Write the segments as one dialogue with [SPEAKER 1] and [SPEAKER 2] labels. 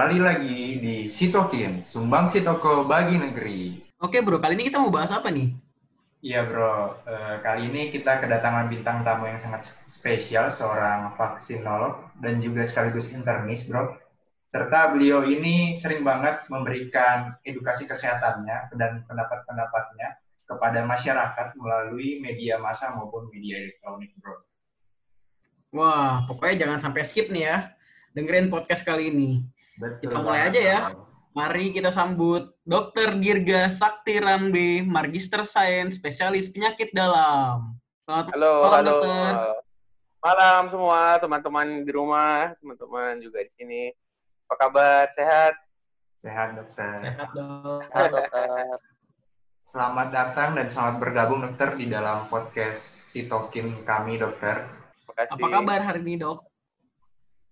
[SPEAKER 1] Kembali lagi di Sitokin, sumbang Sitoko bagi negeri.
[SPEAKER 2] Oke bro, kali ini kita mau bahas apa nih?
[SPEAKER 1] Iya bro, eh, kali ini kita kedatangan bintang tamu yang sangat spesial, seorang vaksinolog dan juga sekaligus internis bro. Serta beliau ini sering banget memberikan edukasi kesehatannya dan pendapat-pendapatnya kepada masyarakat melalui media massa maupun media elektronik bro.
[SPEAKER 2] Wah, pokoknya jangan sampai skip nih ya. Dengerin podcast kali ini.
[SPEAKER 1] Betul
[SPEAKER 2] Kita mulai aja ya. Mari kita sambut Dr. Dirga Sakti Rambe, Magister Sains, spesialis penyakit dalam. Selamat
[SPEAKER 3] Halo,
[SPEAKER 2] malam,
[SPEAKER 3] halo.
[SPEAKER 2] dokter.
[SPEAKER 3] Malam semua teman-teman di rumah, teman-teman juga di sini. Apa kabar? Sehat?
[SPEAKER 1] Sehat dokter.
[SPEAKER 2] Sehat dok.
[SPEAKER 3] Sehat, dokter.
[SPEAKER 1] Selamat datang dan selamat bergabung dokter di dalam podcast Sitokin kami dokter.
[SPEAKER 3] Terima kasih.
[SPEAKER 2] Apa kabar hari ini dok?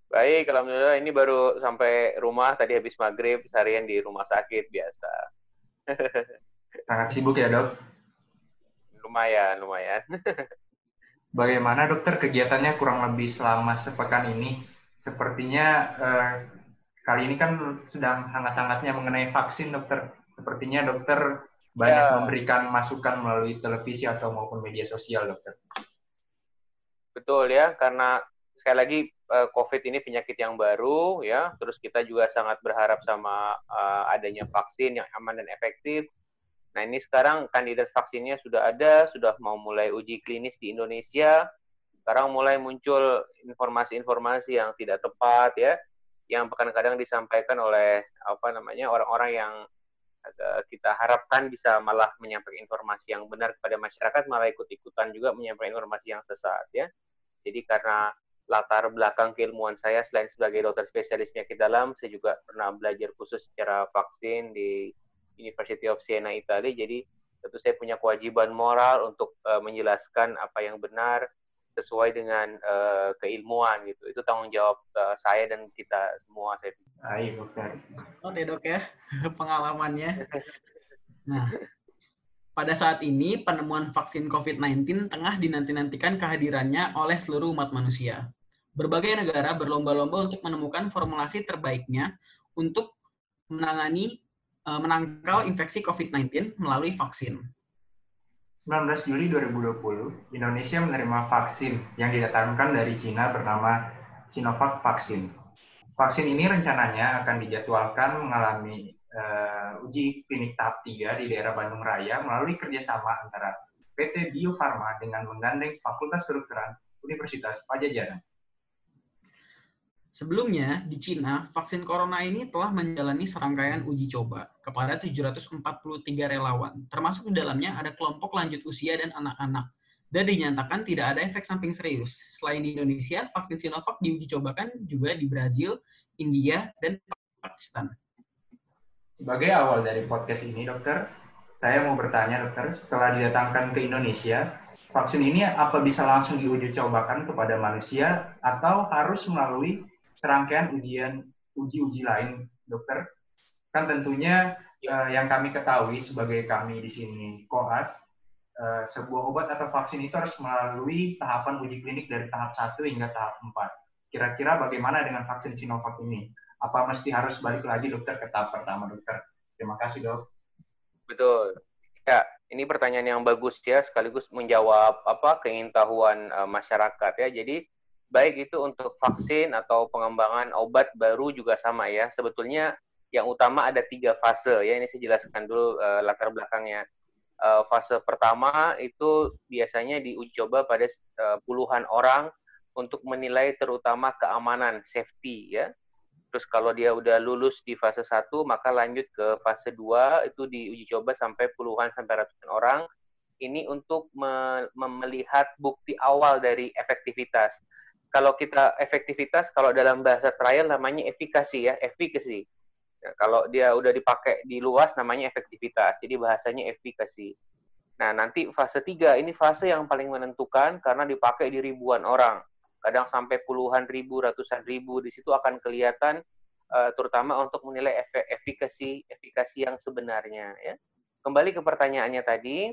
[SPEAKER 3] Baik, alhamdulillah ini baru sampai rumah tadi habis maghrib, seharian di rumah sakit biasa.
[SPEAKER 1] Sangat sibuk ya dok.
[SPEAKER 3] Lumayan, lumayan.
[SPEAKER 1] Bagaimana dokter kegiatannya kurang lebih selama sepekan ini? Sepertinya eh, kali ini kan sedang hangat-hangatnya mengenai vaksin dokter. Sepertinya dokter banyak
[SPEAKER 3] Ya.
[SPEAKER 1] memberikan masukan melalui televisi atau maupun media sosial dokter.
[SPEAKER 3] Betul ya, karena sekali lagi eh, COVID ini penyakit yang baru ya, terus kita juga sangat berharap sama eh, adanya vaksin yang aman dan efektif. Nah ini sekarang kandidat vaksinnya sudah ada, sudah mau mulai uji klinis di Indonesia. Sekarang mulai muncul informasi-informasi yang tidak tepat ya, yang kadang-kadang disampaikan oleh apa namanya orang-orang yang eh, kita harapkan bisa malah menyampaikan informasi yang benar kepada masyarakat, malah ikut-ikutan juga menyampaikan informasi yang sesat ya. Jadi karena latar belakang keilmuan saya selain sebagai dokter spesialis penyakit dalam, saya juga pernah belajar khusus secara vaksin di University of Siena Italia. Jadi tentu saya punya kewajiban moral untuk eh, menjelaskan apa yang benar sesuai dengan eh, keilmuan gitu. Itu tanggung jawab eh, saya dan kita semua saya pikir.
[SPEAKER 1] Baik dokter.
[SPEAKER 2] Oke dok ya, pengalamannya. Nah, pada saat ini penemuan vaksin COVID-19 tengah dinanti-nantikan kehadirannya oleh seluruh umat manusia. Berbagai negara berlomba-lomba untuk menemukan formulasi terbaiknya untuk menangani eh, menangkal infeksi COVID-19 melalui vaksin.
[SPEAKER 1] 19 Juli 2020, Indonesia menerima vaksin yang didatangkan dari Cina bernama Sinovac Vaksin. Vaksin ini rencananya akan dijadwalkan mengalami eh, uji klinik tahap 3 di daerah Bandung Raya melalui kerjasama antara PT Bio Farma dengan menggandeng Fakultas Kedokteran Universitas Pajajaran.
[SPEAKER 2] Sebelumnya, di Cina, vaksin corona ini telah menjalani serangkaian uji coba kepada 743 relawan, termasuk di dalamnya ada kelompok lanjut usia dan anak-anak. Dan dinyatakan tidak ada efek samping serius. Selain di Indonesia, vaksin Sinovac diuji cobakan juga di Brazil, India, dan Pakistan.
[SPEAKER 1] Sebagai awal dari podcast ini, dokter, saya mau bertanya, dokter, setelah didatangkan ke Indonesia, vaksin ini apa bisa langsung diuji cobakan kepada manusia atau harus melalui serangkaian ujian uji-uji lain, dokter? Kan tentunya eh, yang kami ketahui sebagai kami di sini koas, eh, sebuah obat atau vaksin itu harus melalui tahapan uji klinik dari tahap 1 hingga tahap 4. Kira-kira bagaimana dengan vaksin Sinovac ini? Apa mesti harus balik lagi dokter ke tahap pertama, dokter? Terima kasih, dok.
[SPEAKER 3] Betul. Ya, ini pertanyaan yang bagus ya, sekaligus menjawab apa keingintahuan uh, masyarakat ya. Jadi baik itu untuk vaksin atau pengembangan obat baru juga sama ya. Sebetulnya yang utama ada tiga fase ya. Ini saya jelaskan dulu uh, latar belakangnya. Uh, fase pertama itu biasanya diuji coba pada uh, puluhan orang untuk menilai terutama keamanan, safety ya. Terus kalau dia udah lulus di fase 1, maka lanjut ke fase 2, itu diuji coba sampai puluhan sampai ratusan orang. Ini untuk me- melihat bukti awal dari efektivitas. Kalau kita efektivitas, kalau dalam bahasa trial namanya efikasi ya, efficacy. Ya, kalau dia udah dipakai di luas namanya efektivitas. Jadi bahasanya efikasi. Nah, nanti fase 3 ini fase yang paling menentukan karena dipakai di ribuan orang kadang sampai puluhan ribu, ratusan ribu, di situ akan kelihatan uh, terutama untuk menilai efek efikasi efikasi yang sebenarnya ya. Kembali ke pertanyaannya tadi,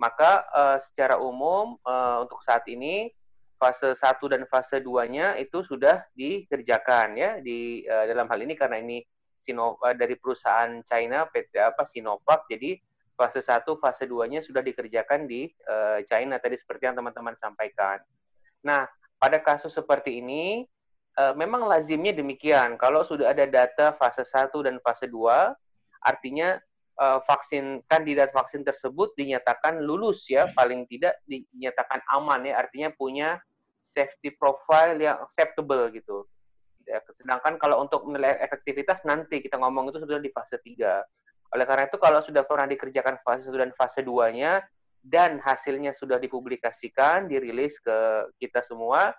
[SPEAKER 3] maka uh, secara umum uh, untuk saat ini fase 1 dan fase 2-nya itu sudah dikerjakan ya di uh, dalam hal ini karena ini Sino, uh, dari perusahaan China PT apa Sinovac jadi fase 1 fase 2-nya sudah dikerjakan di uh, China tadi seperti yang teman-teman sampaikan. Nah, pada kasus seperti ini uh, memang lazimnya demikian. Kalau sudah ada data fase 1 dan fase 2 artinya uh, vaksin kandidat vaksin tersebut dinyatakan lulus ya paling tidak dinyatakan aman ya artinya punya safety profile yang acceptable gitu. Ya, sedangkan kalau untuk menilai efektivitas nanti kita ngomong itu sudah di fase 3. Oleh karena itu kalau sudah pernah dikerjakan fase 1 dan fase 2-nya dan hasilnya sudah dipublikasikan, dirilis ke kita semua,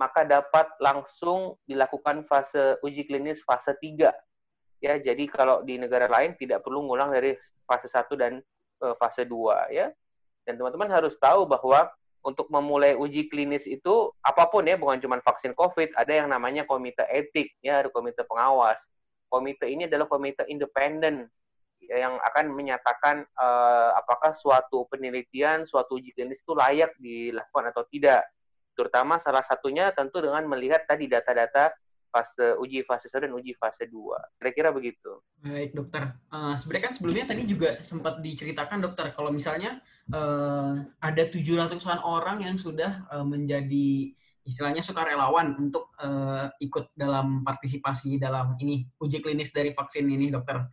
[SPEAKER 3] maka dapat langsung dilakukan fase uji klinis fase 3 ya jadi kalau di negara lain tidak perlu ngulang dari fase 1 dan uh, fase 2 ya dan teman-teman harus tahu bahwa untuk memulai uji klinis itu apa pun ya bukan cuma vaksin COVID ada yang namanya komite etik ya ada komite pengawas. Komite ini adalah komite independen yang akan menyatakan uh, apakah suatu penelitian suatu uji klinis itu layak dilakukan atau tidak. Terutama salah satunya tentu dengan melihat tadi data-data fase uji fase 1 dan uji fase 2. Kira-kira begitu.
[SPEAKER 2] Baik, dokter. Uh, sebenarnya kan sebelumnya tadi juga sempat diceritakan, dokter, kalau misalnya uh, ada 700-an orang yang sudah uh, menjadi istilahnya sukarelawan untuk uh, ikut dalam partisipasi dalam ini uji klinis dari vaksin ini, dokter.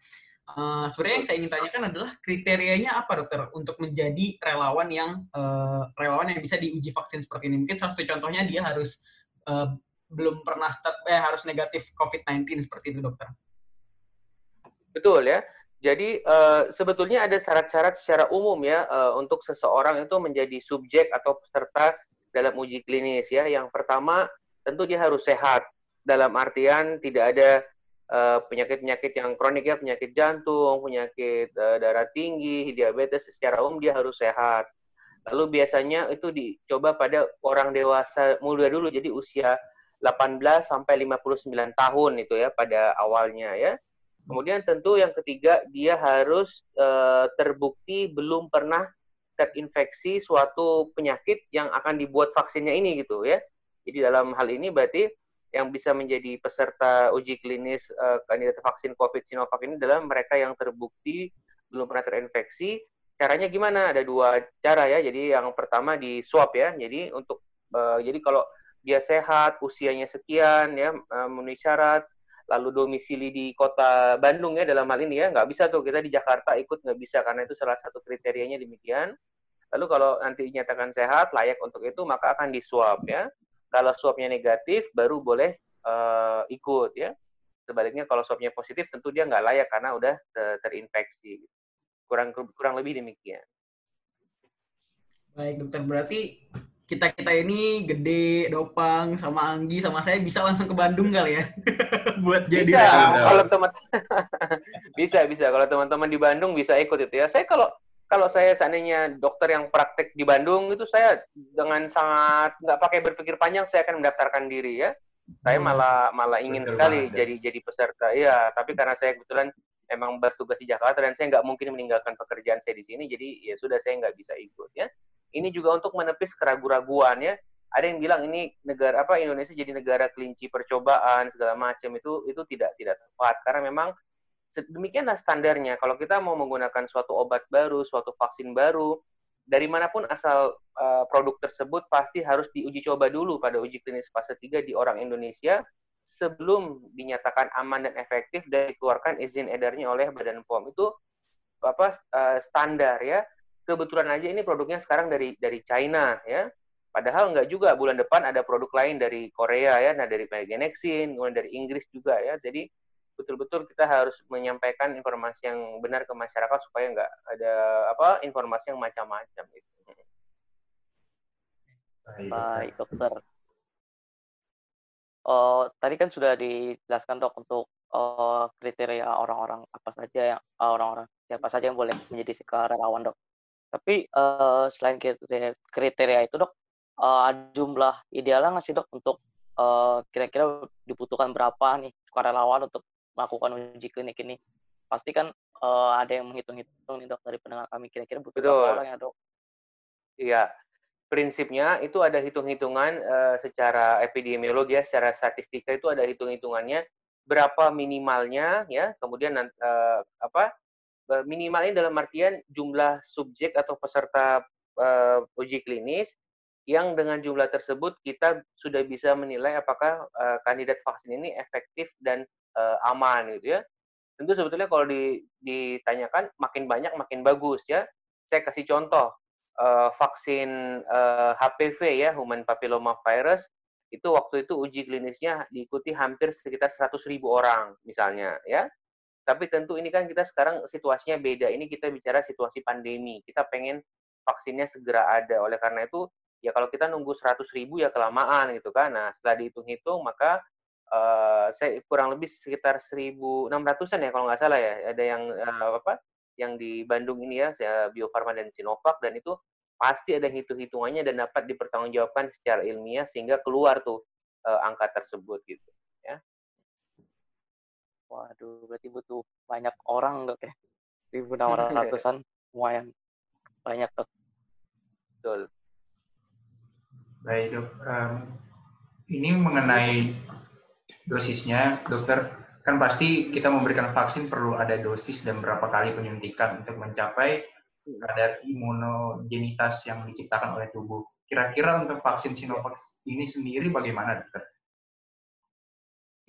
[SPEAKER 2] Uh, sebenarnya yang saya ingin tanyakan adalah kriterianya apa dokter untuk menjadi relawan yang uh, relawan yang bisa diuji vaksin seperti ini. Mungkin salah satu contohnya dia harus uh, belum pernah eh, harus negatif COVID-19 seperti itu, dokter.
[SPEAKER 3] Betul ya. Jadi uh, sebetulnya ada syarat-syarat secara umum ya uh, untuk seseorang itu menjadi subjek atau peserta dalam uji klinis ya. Yang pertama tentu dia harus sehat dalam artian tidak ada penyakit-penyakit uh, yang kronik ya, penyakit jantung, penyakit darah tinggi, diabetes secara umum dia harus sehat. Lalu biasanya itu dicoba pada orang dewasa muda dulu jadi usia 18 sampai 59 tahun itu ya pada awalnya ya. Kemudian tentu yang ketiga dia harus e, terbukti belum pernah terinfeksi suatu penyakit yang akan dibuat vaksinnya ini gitu ya. Jadi dalam hal ini berarti yang bisa menjadi peserta uji klinis e, kandidat vaksin COVID Sinovac ini adalah mereka yang terbukti belum pernah terinfeksi. Caranya gimana? Ada dua cara ya. Jadi yang pertama di swab ya. Jadi untuk e, jadi kalau dia sehat, usianya sekian, ya memenuhi syarat, lalu domisili di kota Bandung ya dalam hal ini ya, nggak bisa tuh kita di Jakarta ikut nggak bisa karena itu salah satu kriterianya demikian. Lalu kalau nanti dinyatakan sehat, layak untuk itu, maka akan di swab ya. Kalau swabnya negatif, baru boleh uh, ikut ya. Sebaliknya kalau swabnya positif, tentu dia nggak layak karena udah terinfeksi. Kurang kurang lebih demikian.
[SPEAKER 2] Baik dokter, berarti kita kita ini gede dopang sama Anggi sama saya bisa langsung ke Bandung kali ya. Buat jadi
[SPEAKER 3] bisa kalau teman bisa bisa. Kalau teman-teman di Bandung bisa ikut itu ya. Saya kalau kalau saya seandainya dokter yang praktek di Bandung itu saya dengan sangat nggak pakai berpikir panjang saya akan mendaftarkan diri ya. Saya hmm. malah malah ingin Betul sekali banget. jadi jadi peserta. Ya tapi karena saya kebetulan emang bertugas di Jakarta dan saya nggak mungkin meninggalkan pekerjaan saya di sini jadi ya sudah saya nggak bisa ikut ya ini juga untuk menepis keraguan-raguan ya. Ada yang bilang ini negara apa Indonesia jadi negara kelinci percobaan segala macam itu itu tidak tidak tepat karena memang demikianlah standarnya. Kalau kita mau menggunakan suatu obat baru, suatu vaksin baru, dari mana pun asal uh, produk tersebut pasti harus diuji coba dulu pada uji klinis fase 3 di orang Indonesia sebelum dinyatakan aman dan efektif dan dikeluarkan izin edarnya oleh Badan POM. Itu apa uh, standar ya kebetulan aja ini produknya sekarang dari dari China ya. Padahal nggak juga bulan depan ada produk lain dari Korea ya, nah dari Genexin, kemudian dari Inggris juga ya. Jadi betul-betul kita harus menyampaikan informasi yang benar ke masyarakat supaya nggak ada apa informasi yang macam-macam gitu.
[SPEAKER 4] Baik dokter. Oh, tadi kan sudah dijelaskan dok untuk oh, kriteria orang-orang apa saja yang orang-orang siapa saja yang boleh menjadi relawan dok. Tapi uh, selain kriteria, kriteria itu dok, uh, jumlah idealnya nggak sih dok untuk uh, kira-kira dibutuhkan berapa nih sukarelawan untuk melakukan uji klinik ini? Pasti kan uh, ada yang menghitung-hitung nih dok dari pendengar kami kira-kira butuh berapa orang ya dok?
[SPEAKER 3] Iya. prinsipnya itu ada hitung-hitungan uh, secara epidemiologi ya, secara statistika itu ada hitung-hitungannya berapa minimalnya ya, kemudian uh, apa minimalnya dalam artian jumlah subjek atau peserta uh, uji klinis yang dengan jumlah tersebut kita sudah bisa menilai apakah uh, kandidat vaksin ini efektif dan uh, aman gitu ya. Tentu sebetulnya kalau ditanyakan makin banyak makin bagus ya. Saya kasih contoh uh, vaksin uh, HPV ya, human papilloma virus itu waktu itu uji klinisnya diikuti hampir sekitar 100 ribu orang misalnya ya. Tapi tentu ini kan kita sekarang situasinya beda. Ini kita bicara situasi pandemi. Kita pengen vaksinnya segera ada. Oleh karena itu, ya kalau kita nunggu 100 ribu ya kelamaan gitu kan. Nah, setelah dihitung-hitung, maka uh, saya kurang lebih sekitar 1.600-an ya kalau nggak salah ya. Ada yang uh, apa? Yang di Bandung ini ya, Bio Farma dan Sinovac dan itu pasti ada hitung-hitungannya dan dapat dipertanggungjawabkan secara ilmiah sehingga keluar tuh uh, angka tersebut gitu.
[SPEAKER 4] Waduh, berarti butuh banyak orang dok ya. 1.600-an lumayan banyak dok.
[SPEAKER 3] Betul.
[SPEAKER 1] Baik dok, um, ini mengenai dosisnya, dokter kan pasti kita memberikan vaksin perlu ada dosis dan berapa kali penyuntikan untuk mencapai kadar imunogenitas yang diciptakan oleh tubuh. Kira-kira untuk vaksin Sinovac ini sendiri bagaimana, dokter?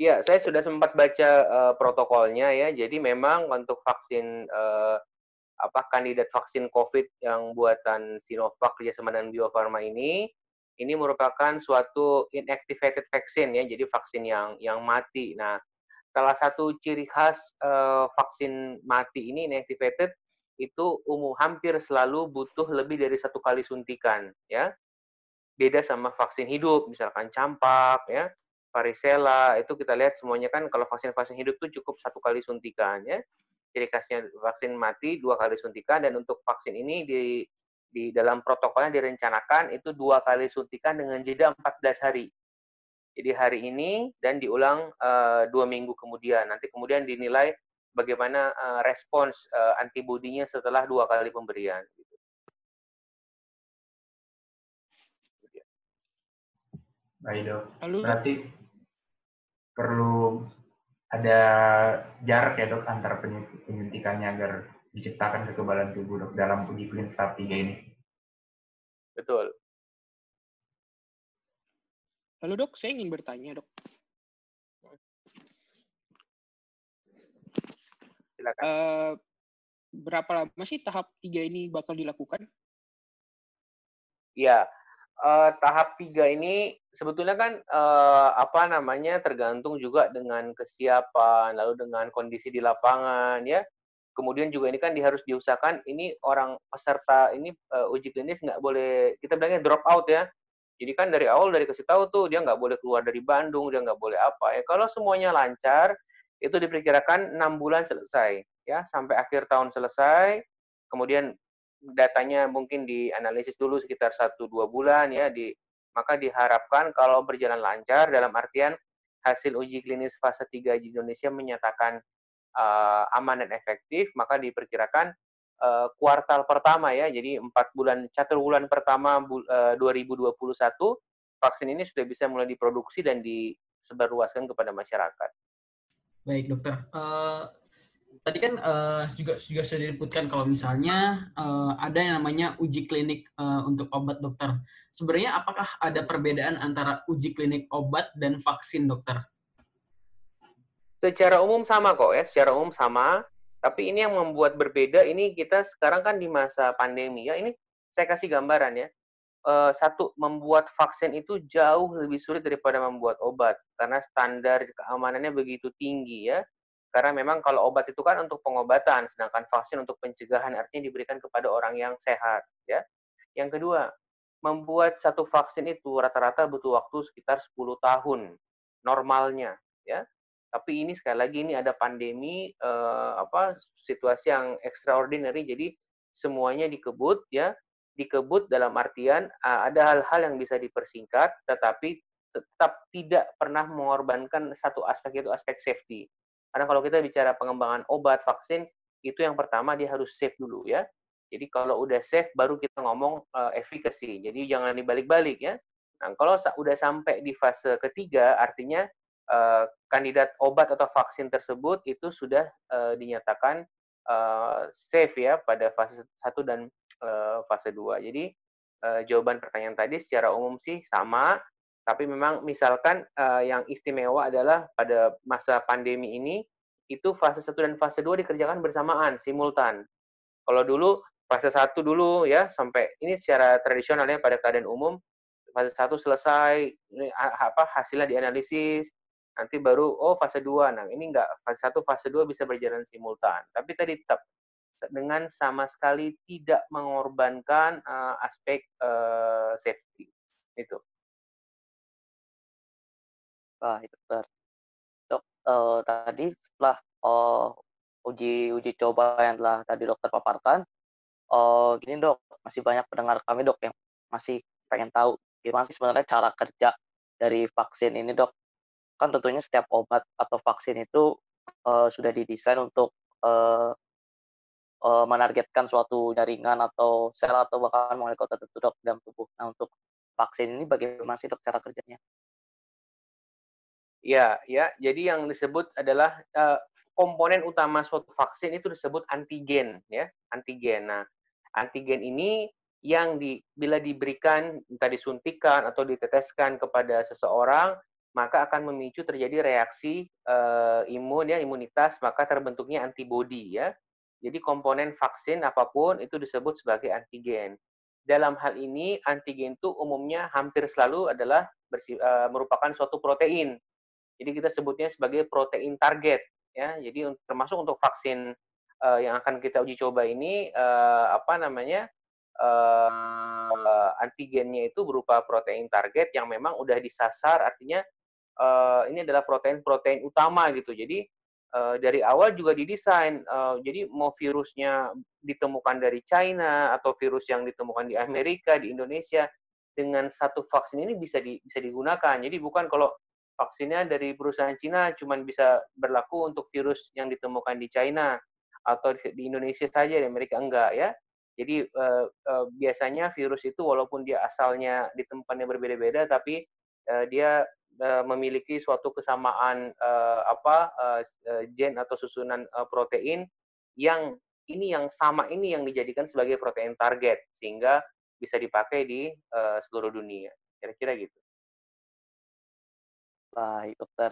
[SPEAKER 3] Ya, saya sudah sempat baca uh, protokolnya ya. Jadi memang untuk vaksin uh, apa kandidat vaksin COVID yang buatan Sinovac kerjasama dengan Bio Farma ini, ini merupakan suatu inactivated vaksin ya. Jadi vaksin yang yang mati. Nah, salah satu ciri khas uh, vaksin mati ini inactivated itu umum hampir selalu butuh lebih dari satu kali suntikan ya beda sama vaksin hidup misalkan campak ya varicella itu kita lihat semuanya kan kalau vaksin-vaksin hidup itu cukup satu kali suntikan ya ciri khasnya vaksin mati dua kali suntikan dan untuk vaksin ini di di dalam protokolnya direncanakan itu dua kali suntikan dengan jeda 14 hari jadi hari ini dan diulang uh, dua minggu kemudian nanti kemudian dinilai bagaimana uh, respons uh, antibodinya setelah dua kali pemberian. Gitu.
[SPEAKER 1] Baik dok. Lalu, Berarti perlu ada jarak ya dok antara penyuntikannya agar diciptakan kekebalan tubuh dok dalam uji klinis tahap 3 ini.
[SPEAKER 3] Betul.
[SPEAKER 5] Lalu dok, saya ingin bertanya dok.
[SPEAKER 3] Silakan.
[SPEAKER 5] Uh, berapa lama sih tahap tiga ini bakal dilakukan?
[SPEAKER 3] Ya, uh, tahap tiga ini sebetulnya kan uh, apa namanya tergantung juga dengan kesiapan, lalu dengan kondisi di lapangan, ya. Kemudian juga ini kan di, harus diusahakan ini orang peserta ini uh, uji klinis nggak boleh kita bilangnya drop out ya. Jadi kan dari awal dari kasih tahu tuh dia nggak boleh keluar dari Bandung, dia nggak boleh apa ya. Kalau semuanya lancar, itu diperkirakan enam bulan selesai ya sampai akhir tahun selesai kemudian datanya mungkin dianalisis dulu sekitar satu dua bulan ya di maka diharapkan kalau berjalan lancar dalam artian hasil uji klinis fase 3 di Indonesia menyatakan uh, aman dan efektif maka diperkirakan uh, kuartal pertama ya jadi empat bulan catur bulan pertama bu, uh, 2021 vaksin ini sudah bisa mulai diproduksi dan disebarluaskan kepada masyarakat.
[SPEAKER 2] Baik dokter. Uh, tadi kan uh, juga juga sudah disebutkan kalau misalnya uh, ada yang namanya uji klinik uh, untuk obat dokter. Sebenarnya apakah ada perbedaan antara uji klinik obat dan vaksin dokter?
[SPEAKER 3] Secara umum sama kok ya, secara umum sama. Tapi ini yang membuat berbeda, ini kita sekarang kan di masa pandemi ya. Ini saya kasih gambaran ya satu membuat vaksin itu jauh lebih sulit daripada membuat obat karena standar keamanannya begitu tinggi ya. Karena memang kalau obat itu kan untuk pengobatan, sedangkan vaksin untuk pencegahan artinya diberikan kepada orang yang sehat ya. Yang kedua, membuat satu vaksin itu rata-rata butuh waktu sekitar 10 tahun normalnya ya. Tapi ini sekali lagi ini ada pandemi eh, apa situasi yang extraordinary jadi semuanya dikebut ya dikebut dalam artian uh, ada hal-hal yang bisa dipersingkat, tetapi tetap tidak pernah mengorbankan satu aspek itu aspek safety. Karena kalau kita bicara pengembangan obat, vaksin, itu yang pertama dia harus safe dulu ya. Jadi kalau udah safe baru kita ngomong uh, efficacy. Jadi jangan dibalik-balik ya. Nah, kalau udah sampai di fase ketiga, artinya uh, kandidat obat atau vaksin tersebut itu sudah uh, dinyatakan uh, safe ya pada fase 1 dan uh, fase 2. Jadi uh, jawaban pertanyaan tadi secara umum sih sama, tapi memang misalkan uh, yang istimewa adalah pada masa pandemi ini itu fase 1 dan fase 2 dikerjakan bersamaan, simultan. Kalau dulu fase 1 dulu ya sampai ini secara tradisionalnya pada keadaan umum fase 1 selesai apa hasilnya dianalisis nanti baru oh fase 2. Nah, ini enggak fase 1 fase 2 bisa berjalan simultan. Tapi tadi tetap dengan sama sekali tidak mengorbankan uh, aspek uh, safety. Itu.
[SPEAKER 4] Wah, itu benar uh, tadi setelah uh, uji uji coba yang telah tadi dokter paparkan, uh, gini dok, masih banyak pendengar kami dok yang masih pengen tahu gimana sih sebenarnya cara kerja dari vaksin ini dok. Kan tentunya setiap obat atau vaksin itu uh, sudah didesain untuk uh, uh, menargetkan suatu jaringan atau sel atau bahkan molekul tertentu dok dalam tubuh. Nah untuk vaksin ini bagaimana sih dok cara kerjanya?
[SPEAKER 3] Ya, ya. Jadi yang disebut adalah uh, komponen utama suatu vaksin itu disebut antigen, ya, antigen. Nah, antigen ini yang di, bila diberikan, entah disuntikan atau diteteskan kepada seseorang, maka akan memicu terjadi reaksi uh, imun, ya, imunitas, maka terbentuknya antibodi, ya. Jadi komponen vaksin apa pun itu disebut sebagai antigen. Dalam hal ini, antigen itu umumnya hampir selalu adalah uh, merupakan suatu protein jadi kita sebutnya sebagai protein target ya. Jadi termasuk untuk vaksin uh, yang akan kita uji coba ini uh, apa namanya? Uh, antigennya itu berupa protein target yang memang udah disasar artinya uh, ini adalah protein-protein utama gitu. Jadi uh, dari awal juga didesain. Uh, jadi mau virusnya ditemukan dari China atau virus yang ditemukan di Amerika, di Indonesia dengan satu vaksin ini bisa di, bisa digunakan. Jadi bukan kalau vaksinnya dari perusahaan Cina cuma bisa berlaku untuk virus yang ditemukan di China atau di Indonesia saja di Amerika enggak ya. Jadi uh, uh, biasanya virus itu walaupun dia asalnya ditemukan yang berbeda-beda tapi uh, dia uh, memiliki suatu kesamaan uh, apa uh, gen atau susunan uh, protein yang ini yang sama ini yang dijadikan sebagai protein target sehingga bisa dipakai di uh, seluruh dunia. Kira-kira gitu.
[SPEAKER 4] Baik, dokter.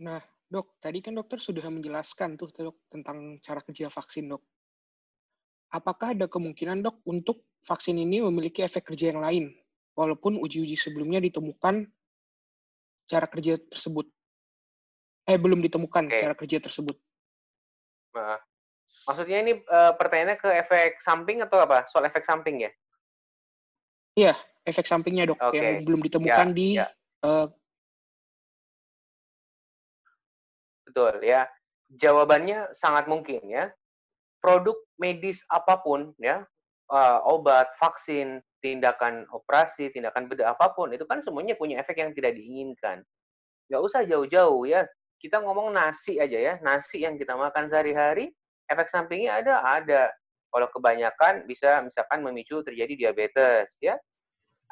[SPEAKER 5] Nah, dok, tadi kan dokter sudah menjelaskan tuh dok, tentang cara kerja vaksin, dok. Apakah ada kemungkinan, dok, untuk vaksin ini memiliki efek kerja yang lain, walaupun uji-uji sebelumnya ditemukan cara kerja tersebut? Eh, belum ditemukan okay. cara kerja tersebut.
[SPEAKER 3] Nah, maksudnya ini uh, pertanyaannya ke efek samping atau apa? Soal efek samping ya?
[SPEAKER 5] Iya, efek sampingnya dok okay. yang belum ditemukan ya, di ya. Uh,
[SPEAKER 3] betul ya. Jawabannya sangat mungkin ya. Produk medis apa pun ya uh, obat vaksin tindakan operasi tindakan beda apa pun itu kan semuanya punya efek yang tidak diinginkan. Nggak usah jauh-jauh ya. Kita ngomong nasi aja ya. Nasi yang kita makan sehari-hari efek sampingnya ada ada kalau kebanyakan bisa misalkan memicu terjadi diabetes ya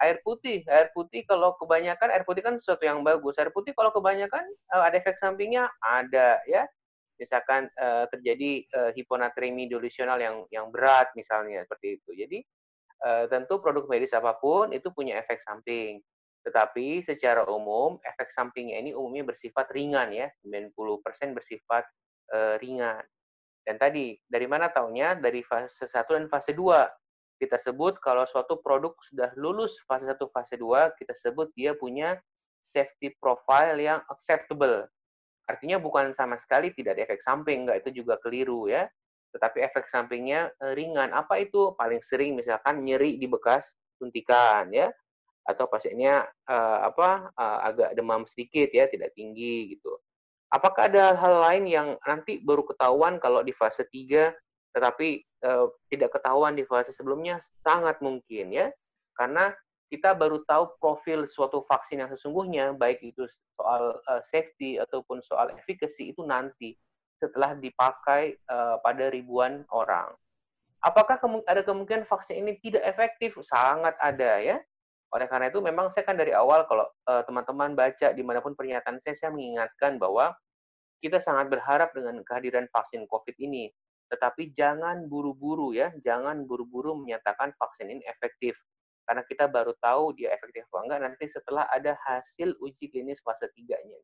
[SPEAKER 3] air putih. Air putih kalau kebanyakan air putih kan sesuatu yang bagus. Air putih kalau kebanyakan uh, ada efek sampingnya ada ya. Misalkan uh, terjadi uh, hiponatremi delusional yang yang berat misalnya seperti itu. Jadi tentu produk medis apa pun itu punya efek samping. Tetapi secara umum efek sampingnya ini umumnya bersifat ringan ya. 90% bersifat ringan. Dan tadi dari mana taunya? Dari fase 1 dan fase 2 kita sebut kalau suatu produk sudah lulus fase 1, fase 2, kita sebut dia punya safety profile yang acceptable. Artinya bukan sama sekali tidak ada efek samping, enggak itu juga keliru ya. Tetapi efek sampingnya eh, ringan. Apa itu? Paling sering misalkan nyeri di bekas suntikan ya atau pasiennya uh, apa uh, agak demam sedikit ya, tidak tinggi gitu. Apakah ada hal lain yang nanti baru ketahuan kalau di fase 3 tetapi uh, tidak ketahuan di fase sebelumnya sangat mungkin ya karena kita baru tahu profil suatu vaksin yang sesungguhnya baik itu soal uh, safety ataupun soal efficacy itu nanti setelah dipakai uh, pada ribuan orang. Apakah ada kemungkinan vaksin ini tidak efektif? Sangat ada ya. Oleh karena itu memang saya kan dari awal kalau uh, teman-teman baca di mana pun pernyataan saya, saya mengingatkan bahwa kita sangat berharap dengan kehadiran vaksin COVID ini. Tetapi jangan buru-buru ya, jangan buru-buru menyatakan vaksin ini efektif. Karena kita baru tahu dia efektif atau enggak nanti setelah ada hasil uji klinis fase 3-nya.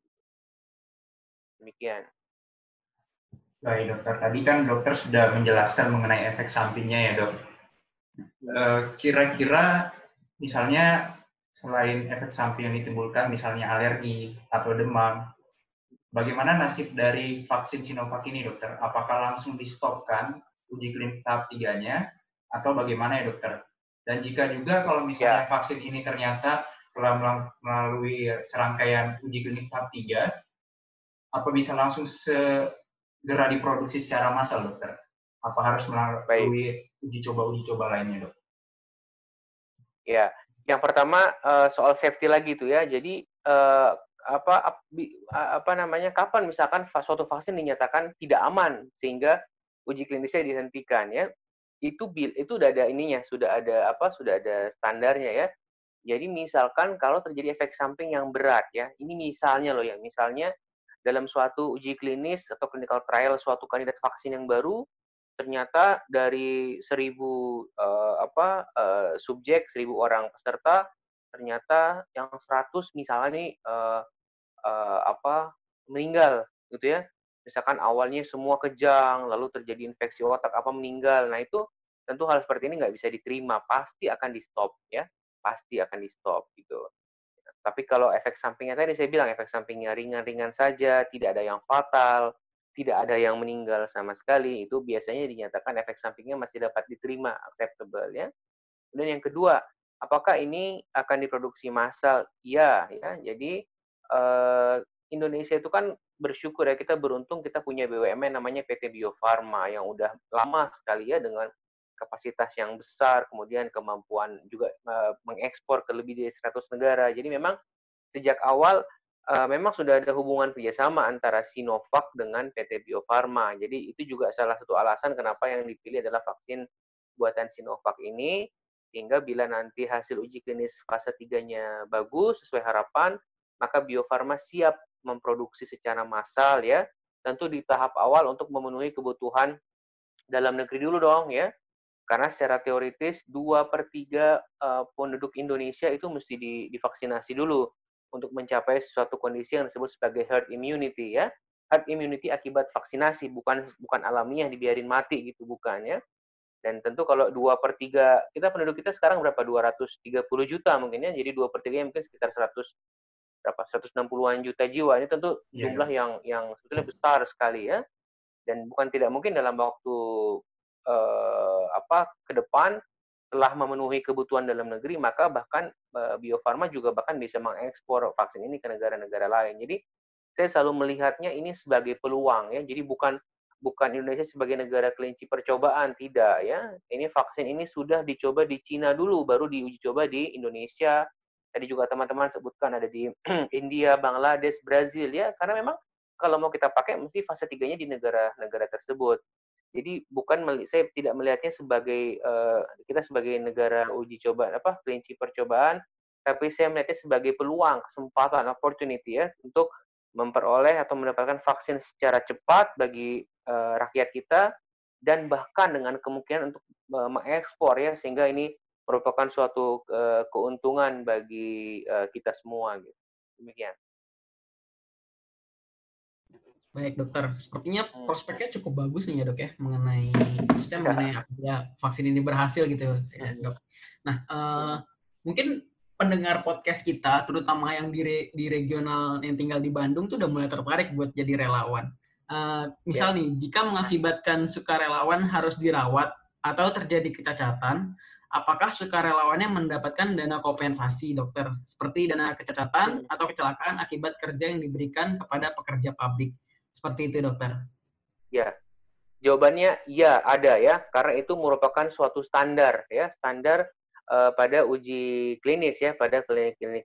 [SPEAKER 3] Demikian.
[SPEAKER 1] Baik dokter, tadi kan dokter sudah menjelaskan mengenai efek sampingnya ya dok. Eh, kira-kira misalnya selain efek samping yang ditimbulkan, misalnya alergi atau demam, bagaimana nasib dari vaksin Sinovac ini dokter? Apakah langsung di stopkan uji klinik tahap tiganya atau bagaimana ya dokter? Dan jika juga kalau misalnya ya. vaksin ini ternyata setelah melalui serangkaian uji klinik tahap 3, apa bisa langsung se segera diproduksi secara massal, dokter? Apa harus melalui uji coba uji coba lainnya, dok?
[SPEAKER 3] Ya, yang pertama uh, soal safety lagi tuh ya. Jadi uh, apa apa namanya kapan misalkan suatu vaksin dinyatakan tidak aman sehingga uji klinisnya dihentikan ya itu itu udah ada ininya sudah ada apa sudah ada standarnya ya jadi misalkan kalau terjadi efek samping yang berat ya ini misalnya loh ya misalnya dalam suatu uji klinis atau clinical trial suatu kandidat vaksin yang baru ternyata dari seribu uh, apa uh, subjek seribu orang peserta ternyata yang 100 misalnya nih uh, uh, apa meninggal gitu ya. Misalkan awalnya semua kejang lalu terjadi infeksi otak apa meninggal. Nah itu tentu hal seperti ini nggak bisa diterima. Pasti akan di stop ya. Pasti akan di stop gitu. Tapi kalau efek sampingnya tadi saya bilang efek sampingnya ringan-ringan saja, tidak ada yang fatal, tidak ada yang meninggal sama sekali, itu biasanya dinyatakan efek sampingnya masih dapat diterima, acceptable ya. Kemudian yang kedua, apakah ini akan diproduksi massal? Iya, ya. Jadi eh, Indonesia itu kan bersyukur ya kita beruntung kita punya BUMN namanya PT Bio Farma yang udah lama sekali ya dengan kapasitas yang besar, kemudian kemampuan juga uh, mengekspor ke lebih dari 100 negara. Jadi memang sejak awal uh, memang sudah ada hubungan kerjasama antara Sinovac dengan PT Bio Farma. Jadi itu juga salah satu alasan kenapa yang dipilih adalah vaksin buatan Sinovac ini, sehingga bila nanti hasil uji klinis fase 3-nya bagus, sesuai harapan, maka Bio Farma siap memproduksi secara massal ya, tentu di tahap awal untuk memenuhi kebutuhan dalam negeri dulu dong ya, karena secara teoritis dua per tiga uh, penduduk Indonesia itu mesti divaksinasi dulu untuk mencapai suatu kondisi yang disebut sebagai herd immunity ya. Herd immunity akibat vaksinasi bukan bukan alamiah dibiarin mati gitu bukan ya. Dan tentu kalau dua per tiga kita penduduk kita sekarang berapa 230 juta mungkin ya. Jadi dua per tiga mungkin sekitar 100 berapa 160-an juta jiwa. Ini tentu yeah. jumlah yang yang sebetulnya besar sekali ya. Dan bukan tidak mungkin dalam waktu uh, apa ke depan telah memenuhi kebutuhan dalam negeri, maka bahkan uh, Bio Farma juga bahkan bisa mengekspor vaksin ini ke negara-negara lain. Jadi saya selalu melihatnya ini sebagai peluang ya. Jadi bukan bukan Indonesia sebagai negara kelinci percobaan tidak ya. Ini vaksin ini sudah dicoba di Cina dulu baru diuji coba di Indonesia. Tadi juga teman-teman sebutkan ada di India, Bangladesh, Brazil ya. Karena memang kalau mau kita pakai mesti fase tiganya di negara-negara tersebut. Jadi bukan saya tidak melihatnya sebagai uh, kita sebagai negara uji coba apa kelinci percobaan, tapi saya melihatnya sebagai peluang, kesempatan, opportunity ya untuk memperoleh atau mendapatkan vaksin secara cepat bagi uh, rakyat kita dan bahkan dengan kemungkinan untuk uh, mengekspor ya sehingga ini merupakan suatu keuntungan bagi kita semua gitu. Demikian.
[SPEAKER 2] Baik dokter, sepertinya hmm. prospeknya cukup bagus nih ya dok ya mengenai maksudnya mengenai ya vaksin ini berhasil gitu ya hmm. dok. Nah uh, mungkin pendengar podcast kita, terutama yang di, re, di regional yang tinggal di Bandung tuh udah mulai tertarik buat jadi relawan. Uh, misal yeah. nih, jika mengakibatkan sukarelawan harus dirawat atau terjadi kecacatan, apakah sukarelawannya mendapatkan dana kompensasi dokter seperti dana kecacatan atau kecelakaan akibat kerja yang diberikan kepada pekerja pabrik? Seperti itu, dokter.
[SPEAKER 3] Ya, jawabannya ya ada ya, karena itu merupakan suatu standar ya, standar uh, pada uji klinis ya, pada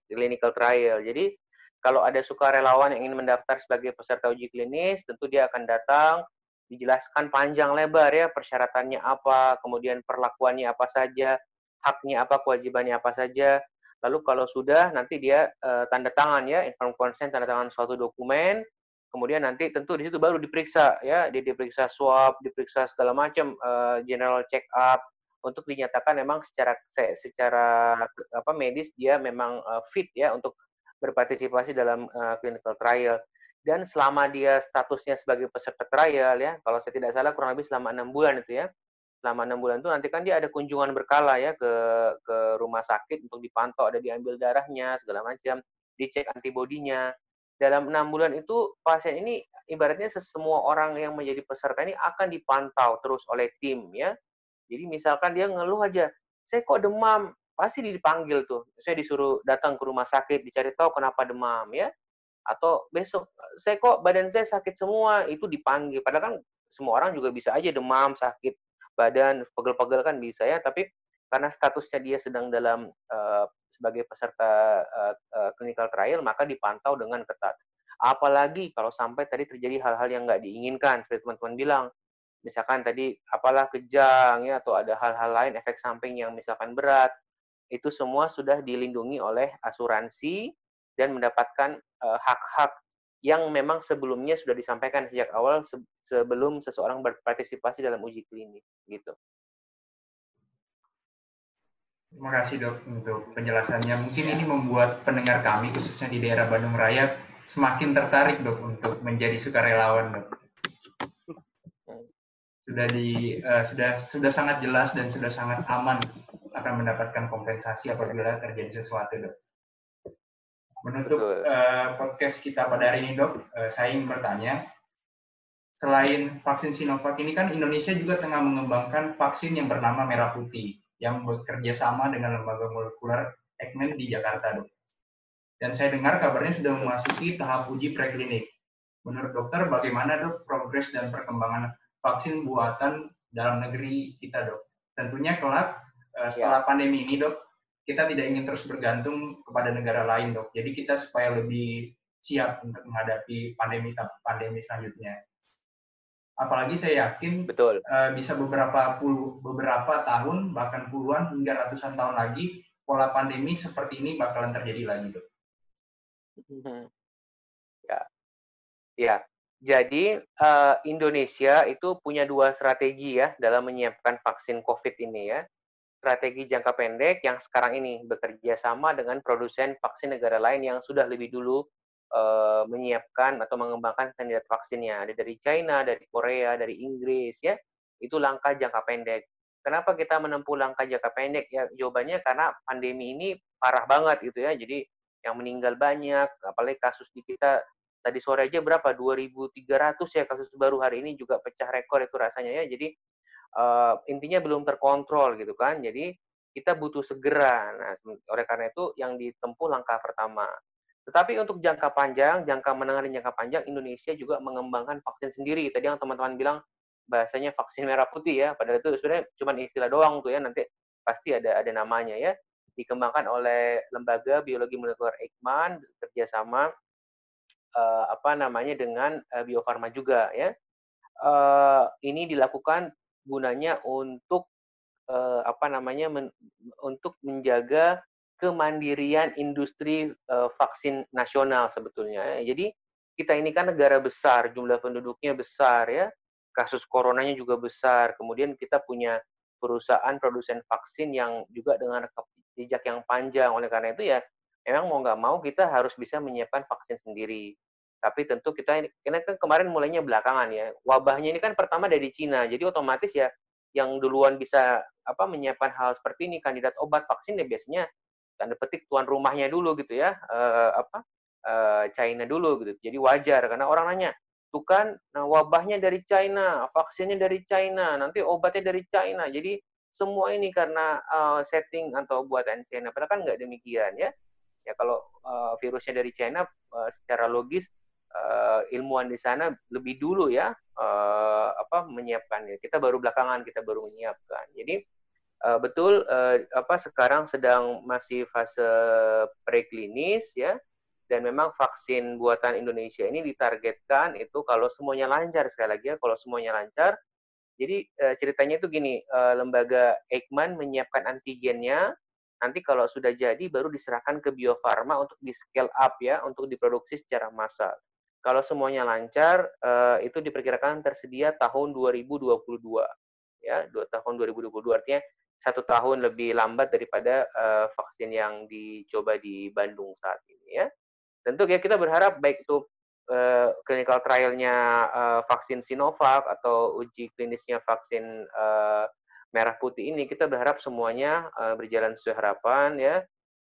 [SPEAKER 3] clinical trial. Jadi kalau ada sukarelawan yang ingin mendaftar sebagai peserta uji klinis, tentu dia akan datang, dijelaskan panjang lebar ya persyaratannya apa, kemudian perlakuannya apa saja, haknya apa, kewajibannya apa saja. Lalu kalau sudah nanti dia uh, tanda tangan ya, inform consent tanda tangan suatu dokumen, kemudian nanti tentu di situ baru diperiksa ya, dia diperiksa swab, diperiksa segala macam uh, general check up untuk dinyatakan memang secara secara apa medis dia memang uh, fit ya untuk berpartisipasi dalam uh, clinical trial. Dan selama dia statusnya sebagai peserta trial ya kalau saya tidak salah kurang lebih selama enam bulan itu ya. Selama enam bulan itu nanti kan dia ada kunjungan berkala ya ke ke rumah sakit untuk dipantau ada diambil darahnya segala macam dicek antibodinya dalam enam bulan itu pasien ini ibaratnya semua orang yang menjadi peserta ini akan dipantau terus oleh tim ya jadi misalkan dia ngeluh aja saya kok demam pasti dipanggil tuh. Saya disuruh datang ke rumah sakit, dicari tahu kenapa demam ya. Atau besok saya kok badan saya sakit semua, itu dipanggil. Padahal kan semua orang juga bisa aja demam, sakit badan, pegel-pegel kan bisa ya, tapi karena statusnya dia sedang dalam uh, sebagai peserta uh, uh, clinical trial, maka dipantau dengan ketat. Apalagi kalau sampai tadi terjadi hal-hal yang nggak diinginkan, seperti teman-teman bilang, misalkan tadi apalah kejang ya atau ada hal-hal lain efek samping yang misalkan berat itu semua sudah dilindungi oleh asuransi dan mendapatkan eh, hak-hak uh, yang memang sebelumnya sudah disampaikan sejak awal se sebelum seseorang berpartisipasi dalam uji klinis gitu.
[SPEAKER 1] Terima kasih dok untuk penjelasannya. Mungkin ini membuat pendengar kami khususnya di daerah Bandung Raya semakin tertarik dok untuk menjadi sukarelawan dok. Sudah di uh, sudah sudah sangat jelas dan sudah sangat aman akan mendapatkan kompensasi apabila terjadi sesuatu, dok. Menutup uh, podcast kita pada hari ini, dok, uh, saya ingin bertanya, selain vaksin Sinovac ini kan Indonesia juga tengah mengembangkan vaksin yang bernama merah putih yang bekerja sama dengan lembaga molekuler Eijkman di Jakarta, dok. Dan saya dengar kabarnya sudah memasuki tahap uji preklinik. Menurut dokter, bagaimana dok progres dan perkembangan vaksin buatan dalam negeri kita, dok? Tentunya kelak Eh, ya. setelah ya. pandemi ini dok, kita tidak ingin terus bergantung kepada negara lain dok. Jadi kita supaya lebih siap untuk menghadapi pandemi pandemi selanjutnya. Apalagi saya yakin
[SPEAKER 3] betul
[SPEAKER 1] uh, bisa beberapa puluh beberapa tahun bahkan puluhan hingga ratusan tahun lagi pola pandemi seperti ini bakalan terjadi lagi dok.
[SPEAKER 3] Mhm. Ya, ya. Jadi uh, Indonesia itu punya dua strategi ya dalam menyiapkan vaksin COVID ini ya strategi jangka pendek yang sekarang ini bekerja sama dengan produsen vaksin negara lain yang sudah lebih dulu uh, menyiapkan atau mengembangkan kandidat vaksinnya. Ada dari China, dari Korea, dari Inggris ya. Itu langkah jangka pendek. Kenapa kita menempuh langkah jangka pendek? Ya jawabannya karena pandemi ini parah banget gitu ya. Jadi yang meninggal banyak, apalagi kasus di kita tadi sore aja berapa? 2.300 ya kasus baru hari ini juga pecah rekor itu rasanya ya. Jadi uh, intinya belum terkontrol gitu kan. Jadi kita butuh segera. Nah, oleh karena itu yang ditempuh langkah pertama. Tetapi untuk jangka panjang, jangka menengah dan jangka panjang, Indonesia juga mengembangkan vaksin sendiri. Tadi yang teman-teman bilang bahasanya vaksin merah putih ya, padahal itu sebenarnya cuma istilah doang tuh ya, nanti pasti ada ada namanya ya. Dikembangkan oleh lembaga biologi molekuler Eijkman kerjasama uh, apa namanya dengan uh, Bio Farma juga ya. Uh, ini dilakukan gunanya untuk uh, apa namanya men, untuk menjaga kemandirian industri uh, vaksin nasional sebetulnya. Jadi kita ini kan negara besar, jumlah penduduknya besar ya, kasus coronanya juga besar. Kemudian kita punya perusahaan produsen vaksin yang juga dengan jejak yang panjang. Oleh karena itu ya, memang mau nggak mau kita harus bisa menyiapkan vaksin sendiri. Tapi tentu kita ini kan kemarin mulainya belakangan ya. Wabahnya ini kan pertama dari Cina. Jadi otomatis ya yang duluan bisa apa menyiapkan hal seperti ini kandidat obat vaksin ya biasanya tanda petik tuan rumahnya dulu gitu ya. Uh, apa uh, China dulu gitu. Jadi wajar karena orang nanya, "Tuh kan nah wabahnya dari China, vaksinnya dari China, nanti obatnya dari China." Jadi semua ini karena uh, setting atau buatan China. Padahal kan nggak demikian ya. Ya kalau uh, virusnya dari China uh, secara logis uh, ilmuwan di sana lebih dulu ya uh, apa menyiapkannya. Kita baru belakangan kita baru menyiapkan. Jadi uh, betul uh, apa sekarang sedang masih fase preklinis ya. dan memang vaksin buatan Indonesia ini ditargetkan itu kalau semuanya lancar sekali lagi ya kalau semuanya lancar. Jadi uh, ceritanya itu gini uh, lembaga Eijkman menyiapkan antigennya. Nanti kalau sudah jadi baru diserahkan ke Bio Farma untuk di scale up ya untuk diproduksi secara massal kalau semuanya lancar uh, itu diperkirakan tersedia tahun 2022 ya dua tahun 2022 artinya satu tahun lebih lambat daripada uh, vaksin yang dicoba di Bandung saat ini ya. Tentu ya kita berharap baik itu uh, clinical trialnya uh, vaksin Sinovac atau uji klinisnya vaksin uh, merah putih ini kita berharap semuanya uh, berjalan sesuai harapan ya.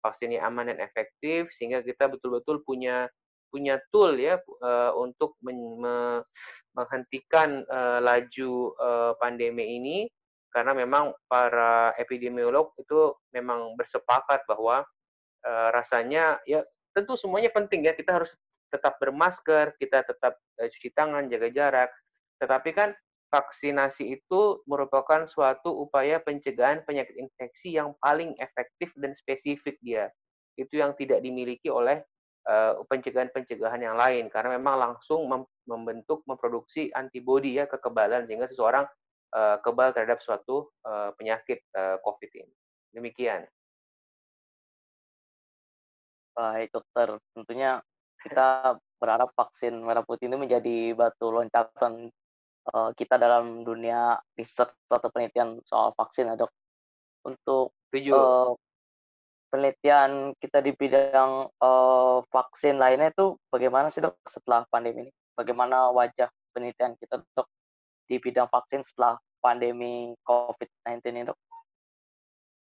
[SPEAKER 3] Vaksinnya aman dan efektif sehingga kita betul-betul punya punya tool ya uh, untuk men me menghentikan uh, laju uh, pandemi ini karena memang para epidemiolog itu memang bersepakat bahwa uh, rasanya ya tentu semuanya penting ya. Kita harus tetap bermasker kita tetap uh, cuci tangan jaga jarak. Tetapi kan vaksinasi itu merupakan suatu upaya pencegahan penyakit infeksi yang paling efektif dan spesifik dia. Itu yang tidak dimiliki oleh uh, pencegahan-pencegahan yang lain. Karena memang langsung mem membentuk memproduksi antibodi ya kekebalan sehingga seseorang uh, kebal terhadap suatu uh, penyakit uh, COVID ini. Demikian.
[SPEAKER 4] Baik dokter, tentunya kita berharap vaksin merah putih ini menjadi batu loncatan uh, kita dalam dunia riset atau penelitian soal vaksin ya dok. Untuk uh, penelitian kita di bidang uh, vaksin lainnya itu bagaimana sih dok setelah pandemi ini? Bagaimana wajah penelitian kita dok di bidang vaksin setelah pandemi COVID-19 ini dok?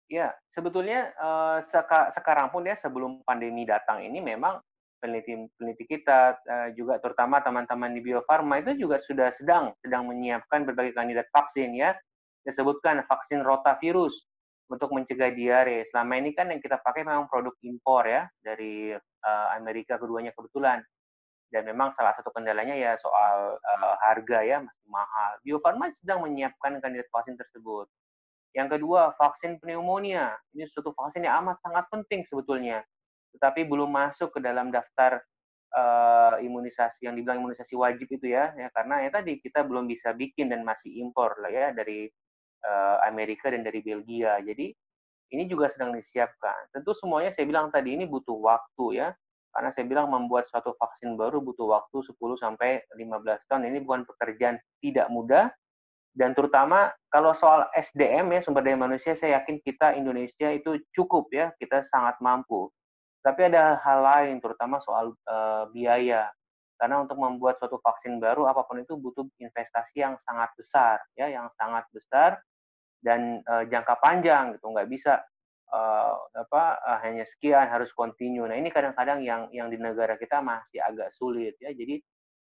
[SPEAKER 3] Ya, sebetulnya uh, seka, sekarang pun ya sebelum pandemi datang ini memang peneliti peneliti kita uh, juga terutama teman-teman di Bio Farma itu juga sudah sedang sedang menyiapkan berbagai kandidat vaksin ya. Disebutkan vaksin rotavirus untuk mencegah diare. Selama ini kan yang kita pakai memang produk impor ya dari uh, Amerika keduanya kebetulan. Dan memang salah satu kendalanya ya soal uh, harga ya masih mahal. Bio Farma sedang menyiapkan kandidat vaksin tersebut yang kedua, vaksin pneumonia. Ini suatu vaksin yang amat sangat penting sebetulnya, tetapi belum masuk ke dalam daftar uh, imunisasi yang dibilang imunisasi wajib itu ya, ya karena ya tadi kita belum bisa bikin dan masih impor lah ya dari uh, Amerika dan dari Belgia. Jadi ini juga sedang disiapkan. Tentu semuanya saya bilang tadi ini butuh waktu ya. Karena saya bilang membuat suatu vaksin baru butuh waktu 10 sampai 15 tahun. Ini bukan pekerjaan tidak mudah, dan terutama kalau soal SDM ya sumber daya manusia saya yakin kita Indonesia itu cukup ya kita sangat mampu. Tapi ada hal lain terutama soal uh, biaya. Karena untuk membuat suatu vaksin baru apa pun itu butuh investasi yang sangat besar ya yang sangat besar dan uh, jangka panjang gitu. Nggak bisa uh, apa uh, hanya sekian harus continue nah ini kadang-kadang yang yang di negara kita masih agak sulit ya jadi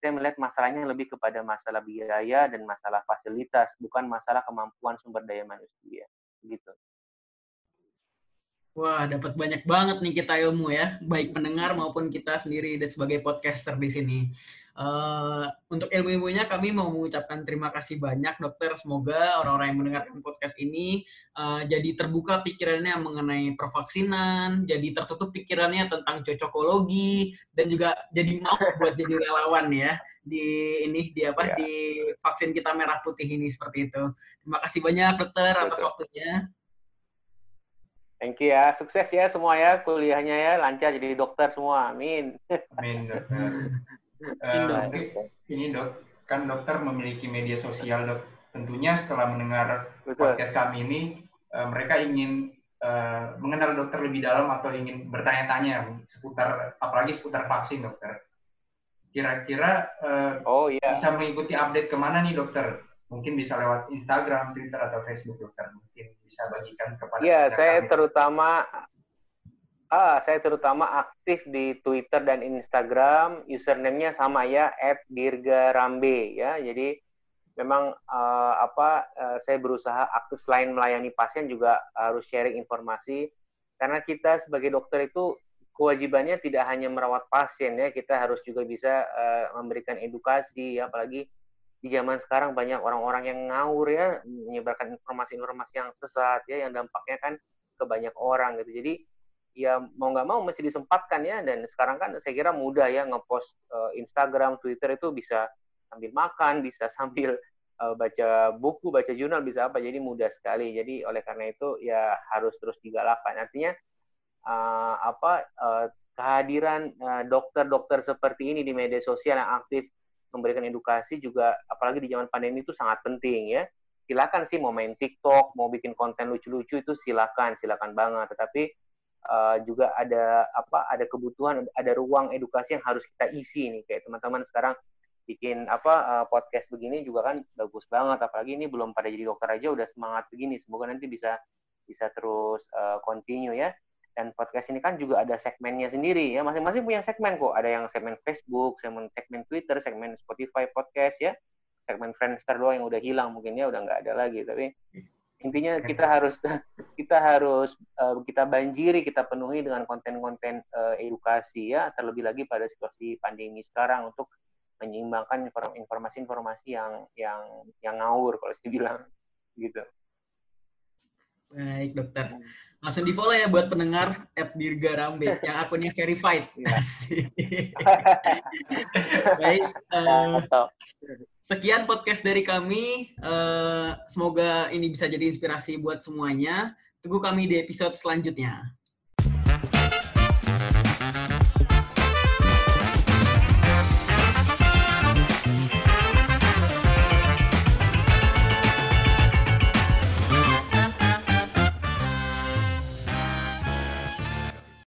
[SPEAKER 3] saya melihat masalahnya lebih kepada masalah biaya dan masalah fasilitas, bukan masalah kemampuan sumber daya manusia. Gitu.
[SPEAKER 2] Wah, dapat banyak banget nih kita ilmu ya, baik pendengar maupun kita sendiri dan sebagai podcaster di sini. Uh, untuk ilmu-ilmunya kami mau mengucapkan terima kasih banyak dokter. Semoga orang-orang yang mendengarkan podcast ini uh, jadi terbuka pikirannya mengenai pervaksinan, jadi tertutup pikirannya tentang cocokologi dan juga jadi mau buat jadi relawan ya di ini di apa yeah. di vaksin kita merah putih ini seperti itu. Terima kasih banyak dokter atas Betul. waktunya.
[SPEAKER 3] Thank you ya, sukses ya semua ya kuliahnya ya lancar jadi dokter semua, amin.
[SPEAKER 1] Amin dokter. uh, ini dok, kan dokter memiliki media sosial dok. Tentunya setelah mendengar Betul. podcast kami ini, uh, mereka ingin uh, mengenal dokter lebih dalam atau ingin bertanya-tanya seputar, apalagi seputar vaksin dokter. Kira-kira uh, oh, iya. bisa mengikuti update ke mana nih dokter? Mungkin bisa lewat Instagram, Twitter, atau Facebook, dokter. Mungkin bisa bagikan kepada
[SPEAKER 3] Iya, saya kami. terutama ah, saya terutama aktif di Twitter dan Instagram. Username-nya sama ya, @dirgarambe ya. Jadi memang uh, apa uh, saya berusaha aktif selain melayani pasien juga harus sharing informasi karena kita sebagai dokter itu kewajibannya tidak hanya merawat pasien ya kita harus juga bisa uh, memberikan edukasi ya apalagi di zaman sekarang banyak orang-orang yang ngawur ya menyebarkan informasi-informasi yang sesat ya yang dampaknya kan ke banyak orang gitu. Jadi ya mau nggak mau mesti disempatkan ya dan sekarang kan saya kira mudah ya ngepost uh, Instagram, Twitter itu bisa sambil makan, bisa sambil uh, baca buku, baca jurnal, bisa apa. Jadi mudah sekali. Jadi oleh karena itu ya harus terus digalakkan. Artinya uh, apa uh, kehadiran dokter-dokter uh, seperti ini di media sosial yang aktif memberikan edukasi juga apalagi di zaman pandemi itu sangat penting ya. Silakan sih mau main TikTok, mau bikin konten lucu-lucu itu silakan, silakan banget. Tetapi uh, juga ada apa ada kebutuhan ada ruang edukasi yang harus kita isi nih kayak teman-teman sekarang bikin apa uh, podcast begini juga kan bagus banget apalagi ini belum pada jadi dokter aja udah semangat begini semoga nanti bisa bisa terus uh, continue ya dan podcast ini kan juga ada segmennya sendiri ya. Masing-masing punya segmen kok. Ada yang segmen Facebook segmen segmen Twitter segmen Spotify podcast ya. Segmen Friendster doang yang udah hilang mungkin ya udah nggak ada lagi. Tapi intinya kita harus kita harus uh, kita banjiri kita penuhi dengan konten-konten uh, edukasi ya. Terlebih lagi pada situasi pandemi sekarang untuk menyeimbangkan informasi-informasi yang yang yang ngawur kalau saya bilang. Gitu.
[SPEAKER 2] Baik dokter. Langsung di follow ya buat pendengar at Dirga Rambe yang akunnya verified. Iya. Baik. Uh, sekian podcast dari kami. Uh, semoga ini bisa jadi inspirasi buat semuanya. Tunggu kami di episode selanjutnya.